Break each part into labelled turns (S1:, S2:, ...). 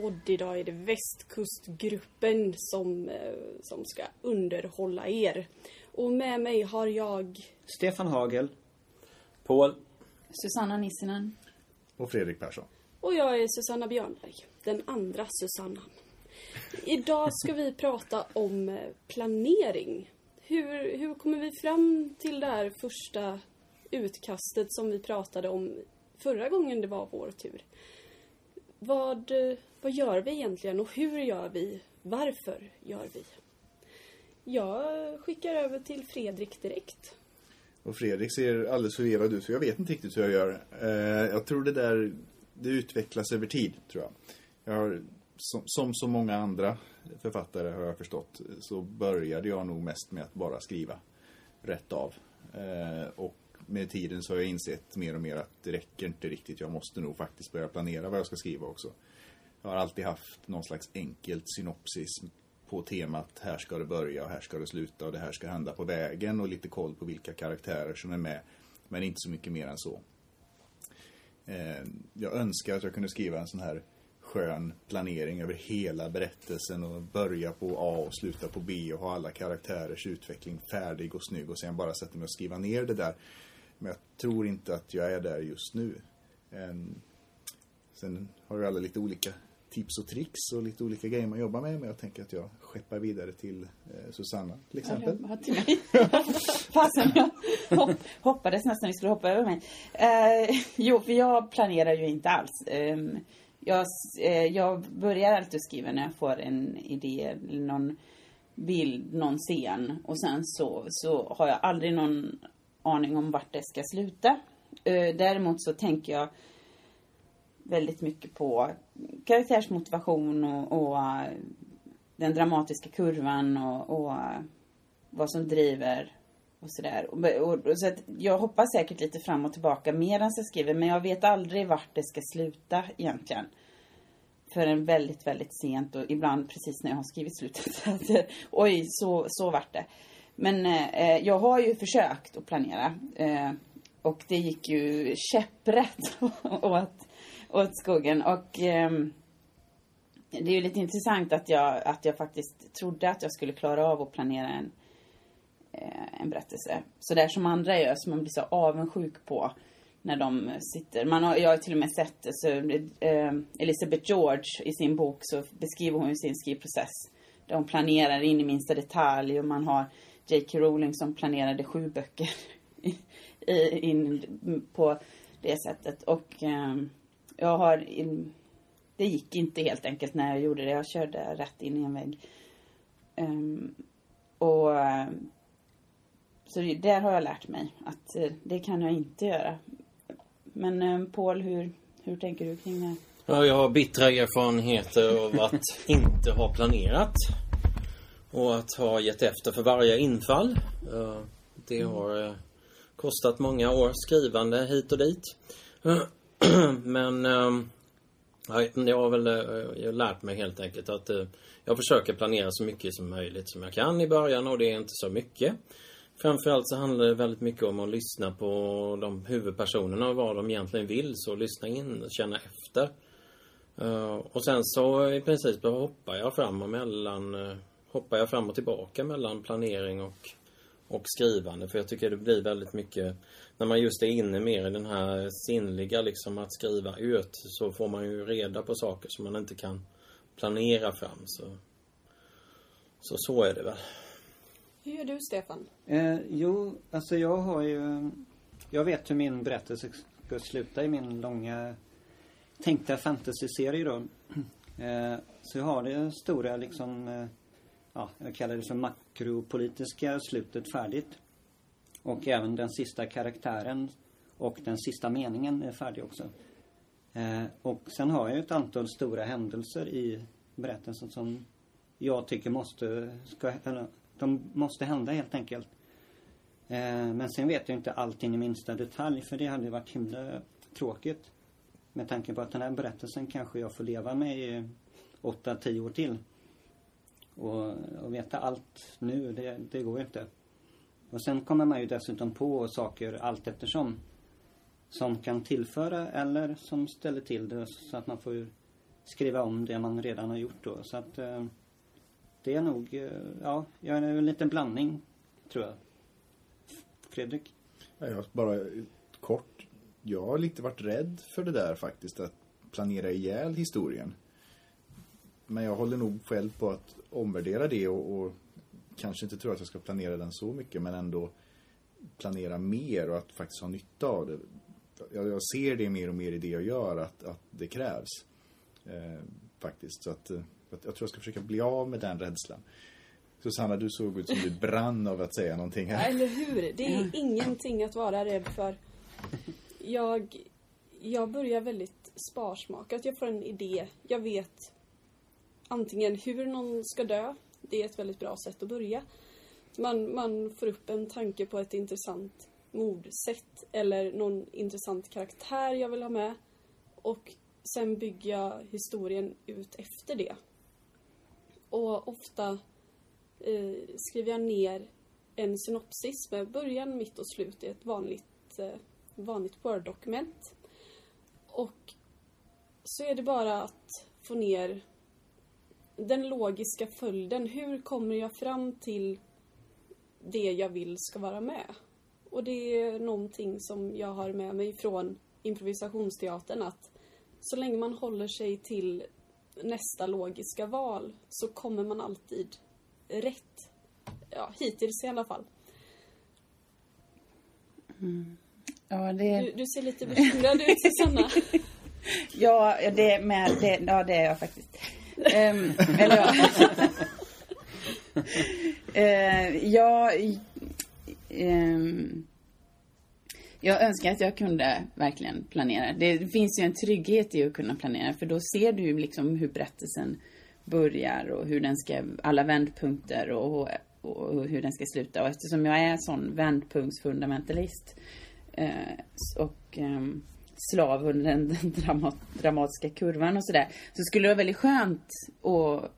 S1: podd. Idag är det Västkustgruppen som, eh, som ska underhålla er. Och med mig har jag...
S2: Stefan Hagel.
S3: Paul.
S4: Susanna Nissinen.
S5: Och Fredrik Persson.
S1: Och jag är Susanna Björnberg, den andra Susanna. Idag ska vi prata om eh, planering. Hur, hur kommer vi fram till det här första utkastet som vi pratade om förra gången det var vår tur? Vad, eh, vad gör vi egentligen och hur gör vi? Varför gör vi? Jag skickar över till Fredrik direkt.
S5: Och Fredrik ser alldeles förvirrad ut så jag vet inte riktigt hur jag gör. Eh, jag tror det där, det utvecklas över tid tror jag. Jag har, som, som så många andra författare har jag förstått, så började jag nog mest med att bara skriva rätt av. Eh, och med tiden så har jag insett mer och mer att det räcker inte riktigt. Jag måste nog faktiskt börja planera vad jag ska skriva också. Jag har alltid haft någon slags enkelt synopsis på temat här ska det börja och här ska det sluta och det här ska hända på vägen och lite koll på vilka karaktärer som är med. Men inte så mycket mer än så. Eh, jag önskar att jag kunde skriva en sån här skön planering över hela berättelsen och börja på A och sluta på B och ha alla karaktärers utveckling färdig och snygg och sen bara sätta mig och skriva ner det där. Tror inte att jag är där just nu. Ehm, Sen har vi alla lite olika tips och tricks och lite olika grejer man jobbar med. Men jag tänker att jag skeppar vidare till eh, Susanna till exempel.
S4: Ja, till mig. Fasen, jag hopp, hoppades nästan vi skulle hoppa över mig. Eh, jo, för jag planerar ju inte alls. Eh, jag, eh, jag börjar alltid skriva när jag får en idé, någon bild, någon scen. Och sen så, så har jag aldrig någon aning om vart det ska sluta. Eh, däremot så tänker jag väldigt mycket på karaktärsmotivation och, och eh, den dramatiska kurvan och, och eh, vad som driver och sådär. Och, och, så att jag hoppas säkert lite fram och tillbaka medan jag skriver men jag vet aldrig vart det ska sluta egentligen. Förrän väldigt, väldigt sent och ibland precis när jag har skrivit slutet. Oj, så, så vart det. Men eh, jag har ju försökt att planera. Eh, och det gick ju käpprätt åt, åt skogen. Och eh, det är ju lite intressant att jag, att jag faktiskt trodde att jag skulle klara av att planera en, eh, en berättelse. Så där som andra gör, som man blir så avundsjuk på när de sitter. Man har, jag har till och med sett så, eh, Elizabeth George i sin bok så beskriver hon ju sin skrivprocess. Där hon planerar in i minsta detalj och man har J.K. Rowling som planerade sju böcker in på det sättet. Och eh, jag har... Det gick inte helt enkelt när jag gjorde det. Jag körde rätt in i en vägg. Um, och... Så där har jag lärt mig att eh, det kan jag inte göra. Men Paul, hur, hur tänker du kring det?
S3: Ja, jag har bittra erfarenheter av att inte ha planerat. Och att ha gett efter för varje infall. Eh, det har eh, kostat många år skrivande hit och dit. Men eh, jag har väl jag har lärt mig helt enkelt att jag försöker planera så mycket som möjligt som jag kan i början och det är inte så mycket. Framförallt så handlar det väldigt mycket om att lyssna på de huvudpersonerna och vad de egentligen vill. Så lyssna in och känna efter. Och sen så i princip hoppar jag fram och mellan hoppar jag fram och tillbaka mellan planering och, och skrivande. För jag tycker det blir väldigt mycket, när man just är inne mer i den här sinnliga liksom att skriva ut så får man ju reda på saker som man inte kan planera fram. Så, så, så är det väl.
S1: Hur gör du, Stefan?
S2: Eh, jo, alltså jag har ju... Jag vet hur min berättelse ska sluta i min långa tänkta fantasyserie då. Eh, så jag har det stora liksom... Ja, jag kallar det för makropolitiska slutet färdigt. Och även den sista karaktären och den sista meningen är färdig också. Eh, och sen har jag ett antal stora händelser i berättelsen som jag tycker måste, ska, eller, de måste hända helt enkelt. Eh, men sen vet jag inte allting i minsta detalj för det hade varit himla tråkigt. Med tanke på att den här berättelsen kanske jag får leva med i åtta, tio år till. Och, och veta allt nu, det, det går ju inte. Och sen kommer man ju dessutom på saker allt eftersom. Som kan tillföra eller som ställer till det så att man får skriva om det man redan har gjort då. Så att eh, det är nog, eh, ja, jag är en liten blandning tror jag. Fredrik?
S5: Jag bara kort. Jag har lite varit rädd för det där faktiskt, att planera ihjäl historien. Men jag håller nog själv på att omvärdera det och, och kanske inte tror att jag ska planera den så mycket, men ändå planera mer och att faktiskt ha nytta av det. Jag, jag ser det mer och mer i det jag gör, att, att det krävs. Eh, faktiskt. Så att, eh, att jag tror jag ska försöka bli av med den rädslan. Susanna, du såg ut som du brann av att säga någonting här.
S1: Eller hur? Det är ingenting att vara rädd för. Jag, jag börjar väldigt sparsmakat. Jag får en idé. Jag vet antingen hur någon ska dö. Det är ett väldigt bra sätt att börja. Man, man får upp en tanke på ett intressant mordsätt eller någon intressant karaktär jag vill ha med. Och sen bygger jag historien ut efter det. Och ofta eh, skriver jag ner en synopsis med början, mitt och slut i ett vanligt, eh, vanligt Word-dokument. Och så är det bara att få ner den logiska följden. Hur kommer jag fram till det jag vill ska vara med? Och det är någonting som jag har med mig från improvisationsteatern att så länge man håller sig till nästa logiska val så kommer man alltid rätt. Ja, hittills i alla fall.
S4: Ja, det...
S1: Du, du ser lite bekymrad ut, Susanna.
S4: Ja, det, med, det, ja, det är jag faktiskt. Um, eller ja. uh, jag, um, jag önskar att jag kunde verkligen planera. Det finns ju en trygghet i att kunna planera för då ser du ju liksom hur berättelsen börjar och hur den ska, alla vändpunkter och, och, och hur den ska sluta. Och eftersom jag är sån vändpunktsfundamentalist eh, och eh, slav under den dramat, dramatiska kurvan och sådär. Så skulle det vara väldigt skönt att,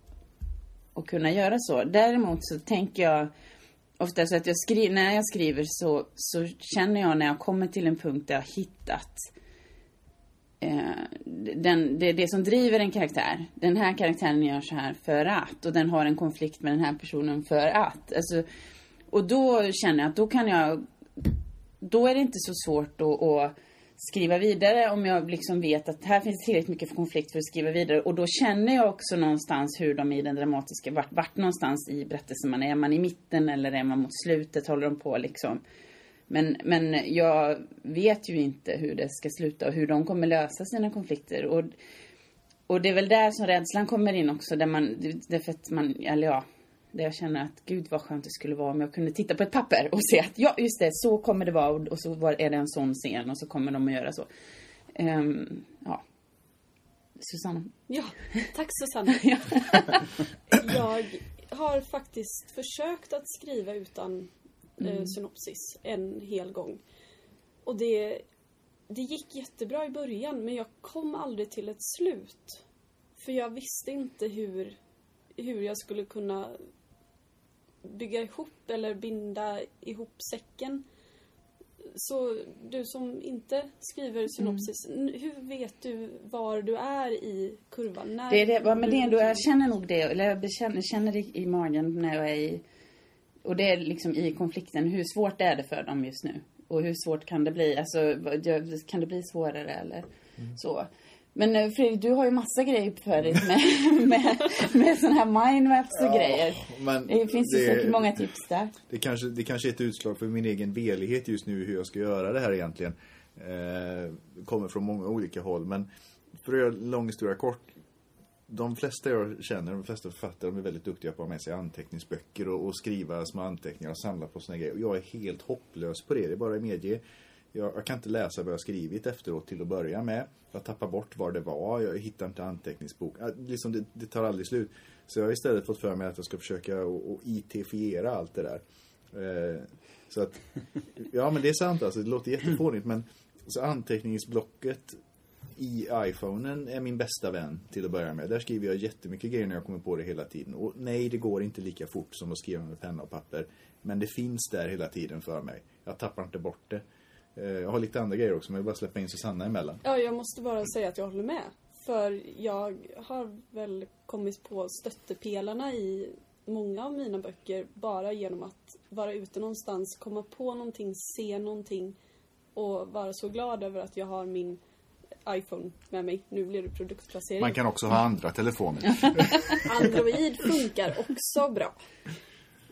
S4: att kunna göra så. Däremot så tänker jag ofta så att jag skri, när jag skriver så, så känner jag när jag kommer till en punkt där jag har hittat eh, den, det, det som driver en karaktär. Den här karaktären gör så här för att. Och den har en konflikt med den här personen för att. Alltså, och då känner jag att då kan jag... Då är det inte så svårt att, att skriva vidare om jag liksom vet att här finns tillräckligt mycket för konflikt för att skriva vidare. Och då känner jag också någonstans hur de i den dramatiska, vart, vart någonstans i berättelsen man är. Är man i mitten eller är man mot slutet? Håller de på liksom? Men, men jag vet ju inte hur det ska sluta och hur de kommer lösa sina konflikter. Och, och det är väl där som rädslan kommer in också. Där man, därför att man, eller ja, där jag känner att gud vad skönt det skulle vara om jag kunde titta på ett papper och se att ja, just det, så kommer det vara och så är det en sån scen och så kommer de att göra så. Um, ja. Susanna?
S1: Ja, tack Susanna. jag har faktiskt försökt att skriva utan eh, synopsis en hel gång. Och det, det gick jättebra i början men jag kom aldrig till ett slut. För jag visste inte hur, hur jag skulle kunna bygga ihop eller binda ihop säcken. Så du som inte skriver synopsis, n- hur vet du var du är i kurvan? När
S4: Det är det, men det är ändå,
S1: du-
S4: jag känner nog det, eller jag bekänner, känner det i magen när jag är i, och det är liksom i konflikten, hur svårt är det för dem just nu? Och hur svårt kan det bli? Alltså, kan det bli svårare eller så? Men eh, Fredrik, du har ju massa grejer för dig med, med, med sådana här mindmaps och grejer.
S5: men
S4: Det finns ju
S5: det-
S4: säkert många tips där.
S5: Det kanske, det kanske är ett utslag för min egen velighet just nu hur jag ska göra det här egentligen. Eh, kommer från många olika håll. Men för att göra lång historia kort. De flesta jag känner, de flesta författare, de är väldigt duktiga på att ha med sig anteckningsböcker och, och skriva små anteckningar och samla på såna grejer. Och jag är helt hopplös på det, det är bara att medge. Jag, jag kan inte läsa vad jag skrivit efteråt till att börja med. Jag tappar bort var det var, jag hittar inte anteckningsbok. Ja, Liksom det, det tar aldrig slut. Så jag har istället fått för mig att jag ska försöka att IT-fiera allt det där. Eh, så att, ja men det är sant alltså, det låter jättefånigt men så anteckningsblocket i iPhonen är min bästa vän till att börja med. Där skriver jag jättemycket grejer när jag kommer på det hela tiden. Och nej, det går inte lika fort som att skriva med penna och papper. Men det finns där hela tiden för mig. Jag tappar inte bort det. Eh, Jag har lite andra grejer också, men jag vill bara släppa in Susanna emellan.
S1: Ja, jag måste bara säga att jag håller med. För jag har väl kommit på stöttepelarna i många av mina böcker bara genom att vara ute någonstans, komma på någonting, se någonting och vara så glad över att jag har min iPhone med mig. Nu blir det produktplacering.
S5: Man kan också ha andra telefoner.
S1: Android funkar också bra.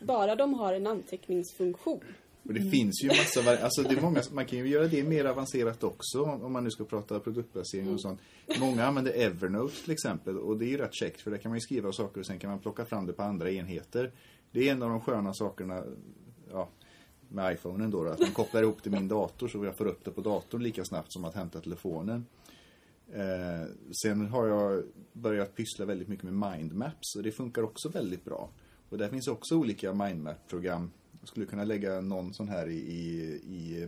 S1: Bara de har en anteckningsfunktion.
S5: Och det finns ju massa alltså det är många, man kan ju göra det mer avancerat också om man nu ska prata produktplacering och sånt. Många använder Evernote till exempel och det är ju rätt käckt för där kan man ju skriva saker och sen kan man plocka fram det på andra enheter. Det är en av de sköna sakerna ja, med iPhonen då, då att man kopplar ihop till min dator så jag får upp det på datorn lika snabbt som att hämta telefonen. Eh, sen har jag börjat pyssla väldigt mycket med mindmaps och det funkar också väldigt bra. Och där finns också olika mindmap-program. Jag skulle kunna lägga någon sån här i, i, i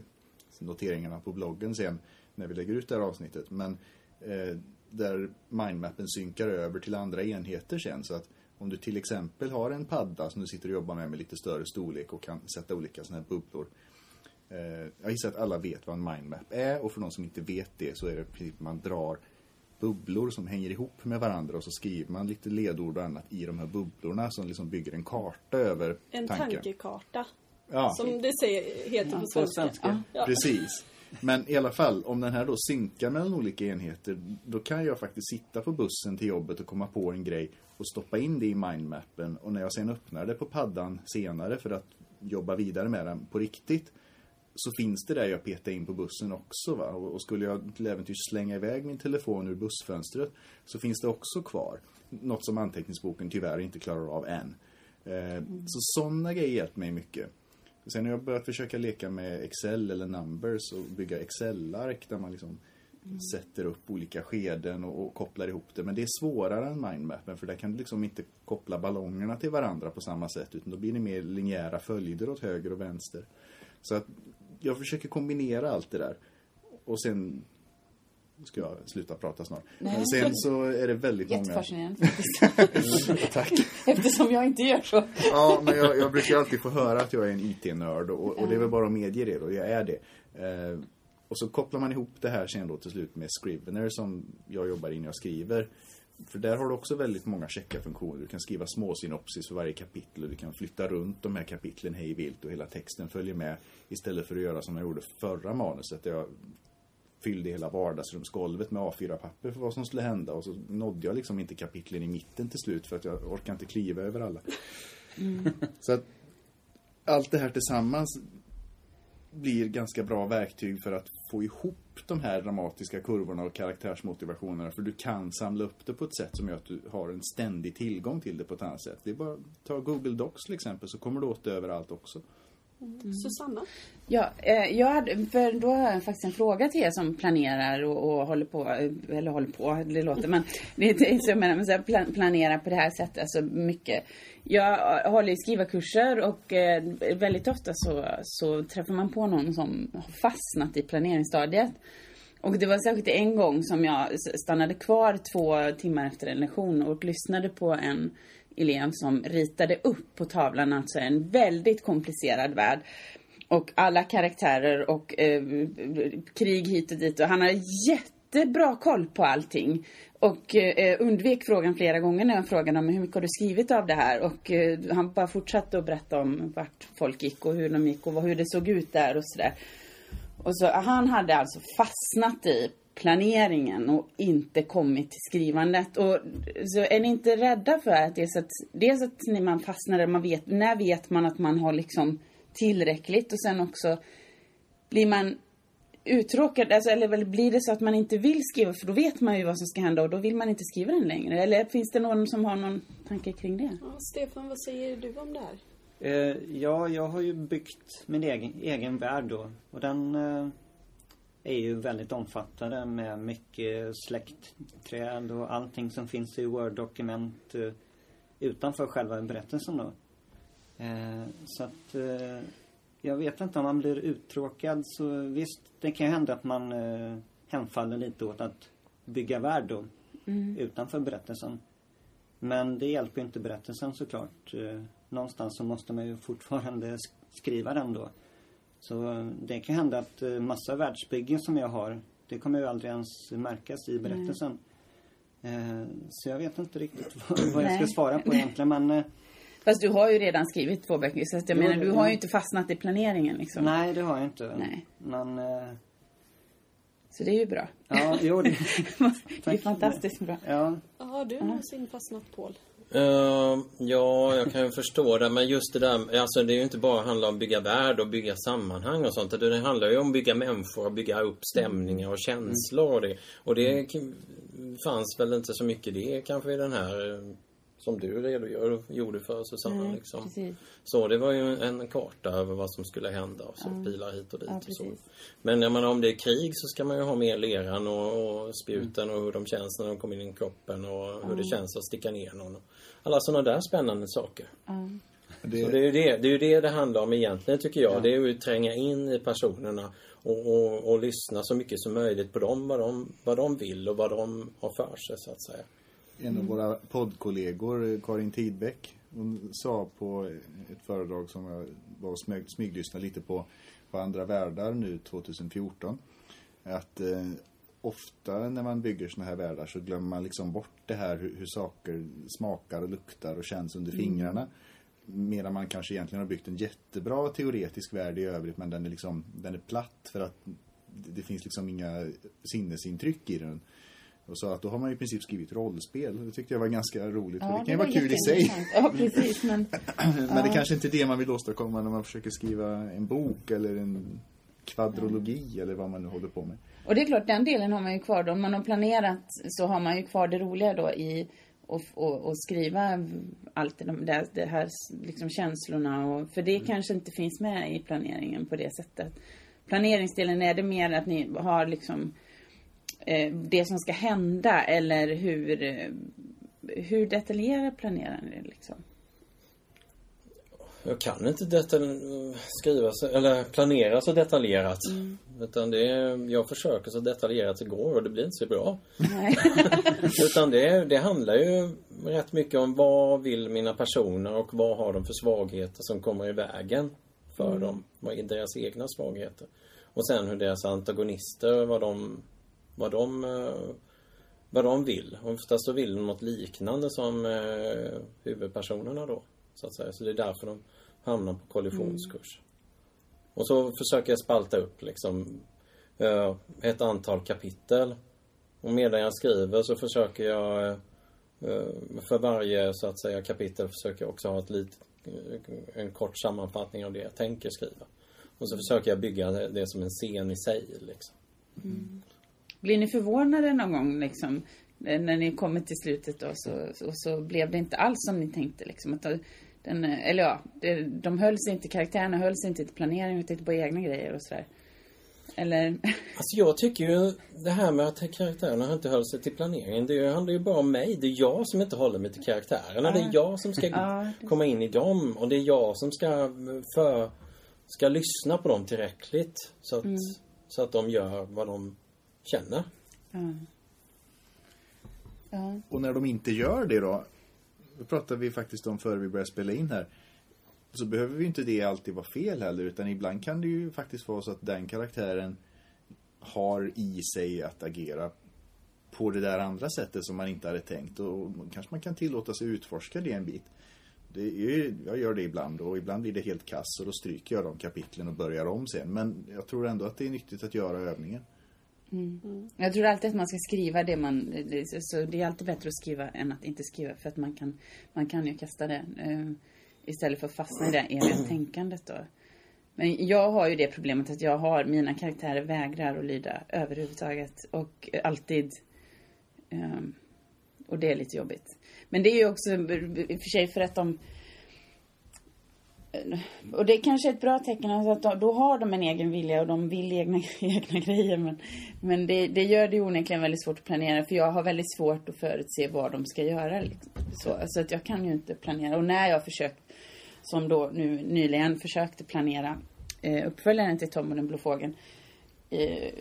S5: noteringarna på bloggen sen när vi lägger ut det här avsnittet. Men eh, där mindmappen synkar över till andra enheter sen. Så att om du till exempel har en padda som du sitter och jobbar med med lite större storlek och kan sätta olika såna här bubblor. Eh, jag gissar att alla vet vad en mindmap är och för de som inte vet det så är det precis att man drar bubblor som hänger ihop med varandra och så skriver man lite ledord och annat i de här bubblorna som liksom bygger en karta över
S1: En
S5: tanken.
S1: tankekarta.
S5: Ja,
S1: Som det säger, heter på
S2: På
S1: svenska.
S2: svenska.
S1: Ja.
S5: precis. Men i alla fall, om den här då synkar mellan olika enheter, då kan jag faktiskt sitta på bussen till jobbet och komma på en grej och stoppa in det i mindmappen. Och när jag sen öppnar det på paddan senare för att jobba vidare med den på riktigt, så finns det där jag petar in på bussen också. Va? Och och skulle jag till äventyrs slänga iväg min telefon ur bussfönstret så finns det också kvar. Något som anteckningsboken tyvärr inte klarar av än. Eh, Så sådana grejer hjälper mig mycket. Sen har jag börjat försöka leka med Excel eller Numbers och bygga Excel-ark där man liksom sätter upp olika skeden och, och kopplar ihop det. Men det är svårare än mindmappen för där kan du liksom inte koppla ballongerna till varandra på samma sätt utan då blir det mer linjära följder åt höger och vänster. Så att jag försöker kombinera allt det där. Och sen ska jag sluta prata snart.
S4: Nej.
S5: Men sen så är det väldigt många...
S4: Jättefascinerande faktiskt.
S5: Tack.
S4: Eftersom jag inte gör så.
S5: Ja, men jag, jag brukar alltid få höra att jag är en IT-nörd och, och det är väl bara att medge det då, jag är det. Eh, och så kopplar man ihop det här sen då till slut med Scrivener som jag jobbar i när jag skriver. För där har du också väldigt många checka-funktioner. Du kan skriva små synopsis för varje kapitel och du kan flytta runt de här kapitlen hej vilt och hela texten följer med. Istället för att göra som jag gjorde förra manuset där jag fyllde hela vardagsrumsgolvet med A4-papper för vad som skulle hända och så nådde jag liksom inte kapitlen i mitten till slut för att jag orkar inte kliva över alla. Så att allt det här tillsammans blir ganska bra verktyg för att få ihop de här dramatiska kurvorna och karaktärsmotivationerna. För du kan samla upp det på ett sätt som gör att du har en ständig tillgång till det på ett annat sätt. Det är bara ta Google Docs till exempel så kommer du åt det överallt också.
S1: Susanna?
S4: Ja, eh, jag hade, för då har jag faktiskt en fråga till er som planerar och, och håller på, eh, eller håller på, det låter, men det är inte så jag menar, men så här, plan, planera på det här sättet, alltså mycket. Jag håller i skrivarkurser och eh, väldigt ofta så, så träffar man på någon som har fastnat i planeringsstadiet. Och det var särskilt en gång som jag stannade kvar två timmar efter en lektion och lyssnade på en elev som ritade upp på tavlan alltså en väldigt komplicerad värld. Och alla karaktärer och eh, krig hit och dit. Och han har jättebra koll på allting. Och eh, undvek frågan flera gånger när jag frågade om hur mycket har du skrivit av det här? Och eh, han bara fortsatte att berätta om vart folk gick och hur de gick och hur det såg ut där och sådär. Och så han hade alltså fastnat i planeringen och inte kommit till skrivandet. Och så är ni inte rädda för att dels att, dels att när man fastnar där, man vet, när vet man att man har liksom tillräckligt och sen också blir man uttråkad, alltså, eller väl blir det så att man inte vill skriva för då vet man ju vad som ska hända och då vill man inte skriva den längre. Eller finns det någon som har någon tanke kring det?
S1: Ja, Stefan, vad säger du om det här?
S2: Eh, ja, jag har ju byggt min egen, egen värld då. Och den, eh, är ju väldigt omfattande med mycket släktträd och allting som finns i Word-dokument eh, utanför själva berättelsen då. Eh, så att eh, jag vet inte om man blir uttråkad så visst, det kan ju hända att man hemfaller lite åt att bygga värld då utanför berättelsen. Men det hjälper ju inte berättelsen såklart. Någonstans så måste man ju fortfarande sk- skriva den då. Så eh, det kan hända att eh, massa världsbyggen som jag har, det kommer ju aldrig ens märkas i berättelsen. Eh, så jag vet inte riktigt vad, vad jag ska
S4: Nej.
S2: svara på egentligen men
S4: Fast du har ju redan skrivit två böcker så att jag
S2: Jo,
S4: menar du har ju inte fastnat i planeringen liksom.
S2: nej det har jag inte.
S4: Nej.
S2: Men
S4: Så det är ju bra.
S2: ja, jo det,
S4: det är fantastiskt bra.
S2: ja.
S1: Har du någonsin fastnat Paul?
S3: Eh, ja, jag kan ju förstå det. Men just det där, alltså det är ju inte bara handla om bygga värld och bygga sammanhang och sånt. Det handlar ju om att bygga människor och bygga upp stämningar och känslor och det. Och det k- fanns väl inte så mycket det kanske i den här som du redogör, gjorde för Susanna.
S4: Nej,
S3: liksom.
S4: precis.
S3: Så det var ju en karta över vad som skulle hända och så pilar hit och dit
S4: Ja,
S3: och så. Men jag menar, om det är krig så ska man ju ha med leran och, och spjuten och hur de känns när de kommer in i kroppen och hur det känns att sticka ner någon. Alla sådana där spännande saker.
S5: Det,
S3: Så det är ju det det, är det, det handlar om egentligen tycker jag. Det är ju att tränga in i personerna och, och, och lyssna så mycket som möjligt på dem vad, de, vad de vill och vad de har för sig så att säga.
S5: En av våra poddkollegor, eh, Karin Tidbeck, hon sa på ett föredrag som jag var och smyg, smyglyssnade lite på, på Andra världar nu 2014, att eh, ofta när man bygger såna här världar så glömmer man liksom bort det här hur, hur saker smakar och luktar och känns under fingrarna. Medan man kanske egentligen har byggt en jättebra teoretisk värld i övrigt men den är liksom, den är platt för att det, det finns liksom inga sinnesintryck i den. Och sa att då har man i princip skrivit rollspel. Det tyckte jag var ganska roligt. för det kan ju
S4: var
S5: vara kul i sig.
S4: Ja, precis. Men
S5: Men det kanske inte är det man vill åstadkomma när man försöker skriva en bok eller en kvadrologi eller vad man nu håller på med.
S4: Och det är klart, den delen har man ju kvar då. Om man har planerat så har man ju kvar det roliga då i och, och, och skriva allt det, där, det här liksom känslorna och, för det kanske inte finns med i planeringen på det sättet. Planeringsdelen, är det mer att ni har liksom eh, det som ska hända eller hur, eh, hur detaljerat planerar ni det liksom?
S3: Jag kan inte detal- skriva så, eller planera så detaljerat. Utan det är, jag försöker så detaljerat det går och det blir inte så bra. Utan det, det handlar ju rätt mycket om vad vill mina personer och vad har de för svagheter som kommer i vägen för dem. Vad är deras egna svagheter. Och sen hur deras antagonister, vad de, vad de, eh, vad de vill. Oftast så vill de något liknande som eh, huvudpersonerna då. Så att säga. Så det är därför de hamnar på kollisionskurs. Och så försöker jag spalta upp liksom eh, ett antal kapitel. Och medan jag skriver så försöker jag för varje så att säga kapitel försöker jag också ha ett lit, en kort sammanfattning av det jag tänker skriva. Och så försöker jag bygga det, som en scen i sig liksom.
S4: Blir ni förvånade någon gång liksom eh, när ni kommer till slutet då så, och så blev det inte alls som ni tänkte liksom? Att den, eh, eller ja, de höll sig inte, karaktärerna höll sig inte till planeringen utan på egna grejer och sådär. Eller?
S3: Alltså jag tycker ju det här med att karaktärerna inte höll sig till planeringen. Det handlar ju bara om mig. Det är jag som inte håller mig till karaktärerna. Det är jag som ska
S4: Ja,
S3: komma in i dem. Och det är jag som ska för, ska lyssna på dem tillräckligt. Så att, så att de gör vad de känner.
S4: Ja. Ja.
S5: Och när de inte gör det då, då pratar vi faktiskt om före vi börjar spela in här, så behöver ju inte det alltid vara fel heller, utan ibland kan det ju faktiskt vara så att den karaktären har i sig att agera på det där andra sättet som man inte hade tänkt och kanske man kan tillåta sig utforska det en bit. Det är, ju- jag gör det ibland och ibland blir det helt kass och då stryker jag de kapitlen och börjar om sen. Men jag tror ändå att det är nyttigt att göra övningen. Mm.
S4: Jag tror alltid att man ska skriva det man... det- Så det är alltid bättre att skriva än att inte skriva. För att man kan, man kan ju kasta det. uh, istället för att fastna i det eviga tänkandet då. Men jag har ju det problemet att jag har, mina karaktärer vägrar att lyda överhuvudtaget. Och alltid... Um, och det är lite jobbigt. Men det är ju också i och för sig för att de och det är kanske är ett bra tecken alltså att då, då har de en egen vilja och de vill egna, egna grejer. Men, men det, det gör det onekligen väldigt svårt att planera för jag har väldigt svårt att förutse vad de ska göra. Liksom. Så, så att jag kan ju inte planera. Och när jag försökt, som då nu nyligen försökte planera eh, uppföljaren till Tom och den blå fågeln. Eh,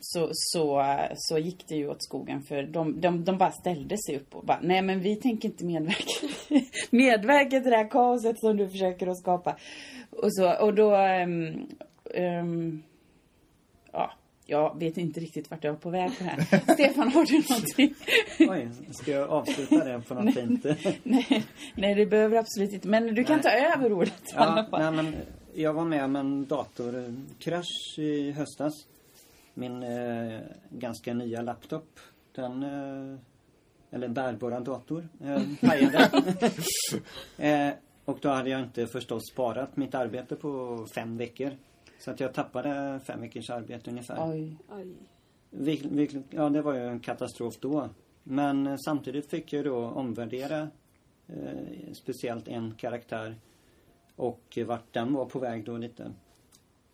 S4: så, så, så gick det ju åt skogen för de, de, de bara ställde sig upp och bara nej men vi tänker inte medverka medverka till det här kaoset som du försöker att skapa. Och så och då um, um, ja, jag vet inte riktigt vart jag är på väg på här. Stefan, har du någonting?
S2: Oj, ska jag avsluta det på något fint?
S4: nej, nej, det behöver absolut inte. Men du kan
S2: Nej.
S4: ta över ordet i alla
S2: Ja,
S4: fall.
S2: nej, men jag var med om en datorkrasch i höstas. Min eh, ganska nya laptop, den, eh, eller bärbara dator, eh, pajade. eh, och då hade jag inte förstås sparat mitt arbete på fem veckor. Så att jag tappade fem veckors arbete ungefär.
S4: Oj.
S1: Aj.
S2: Vil- vil- ja, det var ju en katastrof då. Men eh, samtidigt fick jag då omvärdera eh, speciellt en karaktär och vart den var på väg då lite.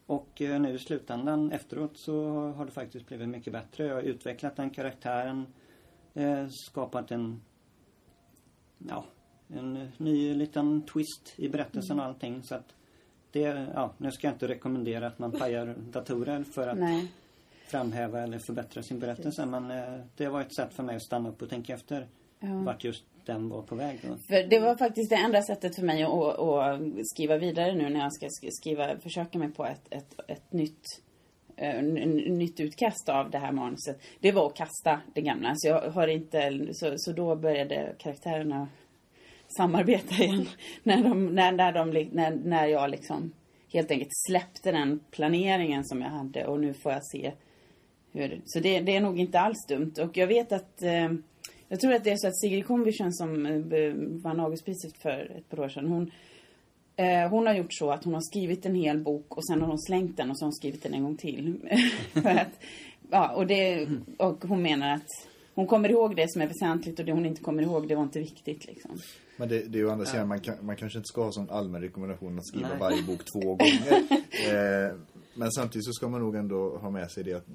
S2: Och eh, nu i slutändan efteråt så har det faktiskt blivit mycket bättre. Jag har utvecklat den karaktären, eh, skapat en, ja, en ny liten twist i berättelsen och allting. Så att det, ja, nu ska jag inte rekommendera att man pajar datorer för att
S4: Nej.
S2: framhäva eller förbättra sin berättelse. Men eh, det var ett sätt för mig att stanna upp och tänka efter
S4: Ja.
S2: vart just den var på väg då.
S4: För det var faktiskt det enda sättet för mig att, att skriva vidare nu när jag ska skriva, försöka mig på ett, ett, ett nytt eh, nytt utkast av det här manuset. Det var att kasta det gamla. Så jag har inte, så, så då började karaktärerna samarbeta igen. när, de, när, när, de, när, när jag liksom helt enkelt släppte den planeringen som jag hade och nu får jag se hur, så det, det är nog inte alls dumt. Och jag vet att eh, jag tror att det är så att Sigrid Kombichen som eh, vann Augustpriset för ett par år sedan. Hon, eh, hon har gjort så att hon har skrivit en hel bok och sen har hon slängt den och så har hon skrivit den en gång till. för att, ja, och, det, och hon menar att hon kommer ihåg det som är väsentligt och det hon inte kommer ihåg det var inte viktigt liksom.
S5: Men det, det är ju andra sidan, man, kan, man kanske inte ska ha som allmän rekommendation att skriva
S2: Nej.
S5: varje bok två gånger. eh, men samtidigt så ska man nog ändå ha med sig det att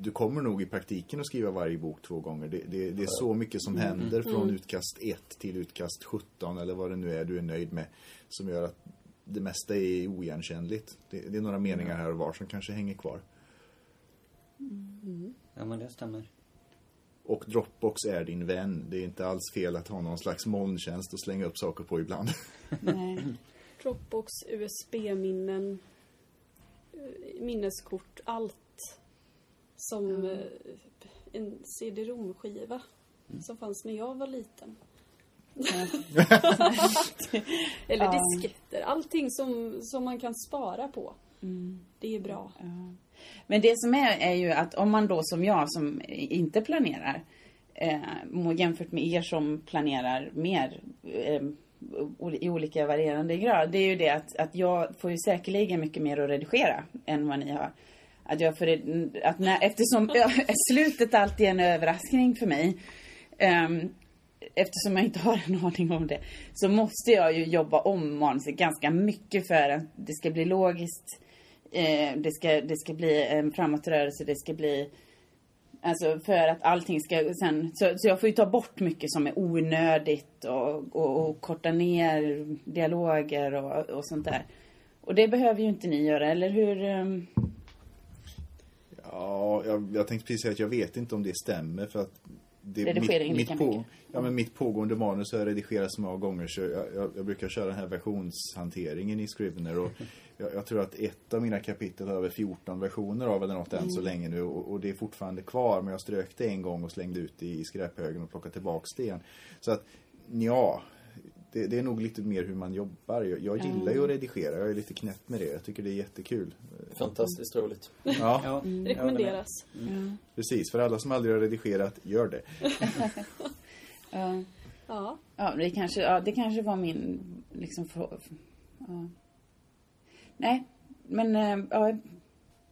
S5: du kommer nog i praktiken att skriva varje bok två gånger. Det, det, det är så mycket som händer från utkast 1 till utkast 17 eller vad det nu är du är nöjd med. Som gör att det mesta är oigenkännligt. Det, det är några meningar här och var som kanske hänger kvar.
S2: Ja men det stämmer.
S5: Och Dropbox är din vän. Det är inte alls fel att ha någon slags molntjänst och slänga upp saker på ibland.
S4: Nej.
S1: Dropbox, USB-minnen, eh, minneskort, allt. Som eh, en CD-ROM-skiva som fanns när jag var liten. Eller disketter. Allting som, som man kan spara på. Det är bra.
S4: Men det som är, är ju att om man då som jag som inte planerar eh, jämfört med er som planerar mer eh, i olika varierande grad. Det är ju det att, att jag får ju säkerligen mycket mer att redigera än vad ni har. Att jag får, att när, eftersom slutet alltid är en överraskning för mig. Um, eftersom jag inte har en aning om det. Så måste jag ju jobba om manuset ganska mycket för att det ska bli logiskt. Eh, det, ska, det ska bli en framåtrörelse, det ska bli... Alltså för att allting ska sen... Så, så jag får ju ta bort mycket som är onödigt och, och, och korta ner dialoger och, och sånt där. Och det behöver ju inte ni göra, eller hur? Ehm?
S5: Ja, jag, jag tänkte precis säga att jag vet inte om det stämmer för att det,
S4: Redigering lika mycket.
S5: ja, men mitt pågående manus har jag redigerat så många gånger så jag, jag, jag brukar köra den här versionshanteringen i Scrivener och jag, jag tror att ett av mina kapitel har över 14 versioner av eller något än så länge nu och, och det är fortfarande kvar men jag strök det en gång och slängde ut det i skräphögen och plockade tillbaks det igen. Så att, ja det, det är nog lite mer hur man jobbar. Jag, jag gillar ju att redigera, jag är lite knäpp med det. Jag tycker det är jättekul.
S3: Fantastiskt roligt.
S5: Ja.
S2: Med.
S1: Rekommenderas.
S5: Precis, för alla som aldrig har redigerat, gör det.
S4: Ja.
S1: Ja.
S4: Ja, det kanske, ja, det kanske var min liksom för, ja. Nej, men eh, ja,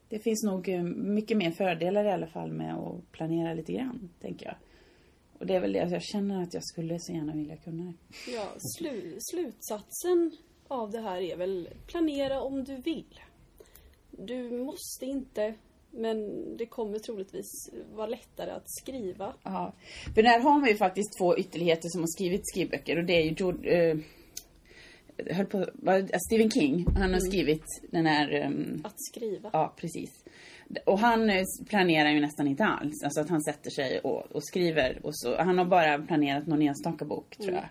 S4: det finns nog eh, mycket mer fördelar i alla fall med att planera lite grann, tänker jag. Och det är väl det att jag känner att jag skulle så gärna vilja kunna det.
S1: Ja, slu, slutsatsen av det här är väl planera om du vill. Du måste inte, men det kommer troligtvis vara lättare att skriva.
S4: Ja. För där har man ju faktiskt två ytterligheter som har skrivit skrivböcker och det är ju eh, höll på, Stephen King. Han har skrivit den här ehm,
S1: Att skriva.
S4: Ja, precis. Och han eh, planerar ju nästan inte alls. Alltså att han sätter sig och, och skriver. Och så, han har bara planerat någon enstaka bok, tror jag.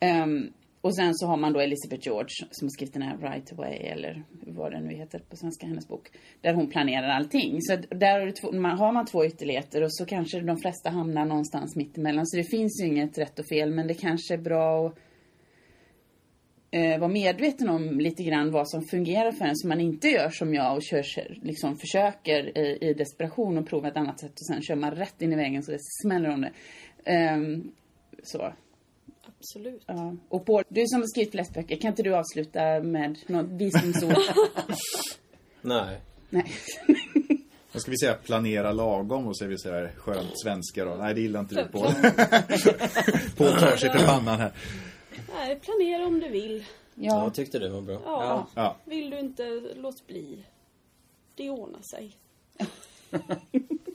S4: Ehm, och sen så har man då Elizabeth George som har skrivit den här Right Away, eller vad den nu heter på svenska, hennes bok. Där hon planerar allting. Så där har, två, man, har man två ytterligheter och så kanske de flesta hamnar någonstans mitt emellan. Så det finns ju inget rätt och fel, men det kanske är bra att eh, vara medveten om lite grann vad som fungerar för en så man inte gör som jag och kör, liksom försöker i, i desperation och prova ett annat sätt och sen kör man rätt in i väggen så det smäller om det. Ehm, så.
S1: Absolut.
S4: Ja. Och Paul, du som har skrivit flest böcker, kan inte du avsluta med något visdomsord?
S3: Nej.
S4: Nej.
S5: Vad ska vi säga? Planera lagom och så är vi så här skönt svenska då. Nej, det gillar inte du på. på tar sig för pannan här.
S1: Nej, planera om du vill.
S3: Ja,
S4: Ja.
S3: tyckte det var bra.
S1: Ja.
S5: Ja.
S1: Vill du inte, låt bli. Det ordnar sig.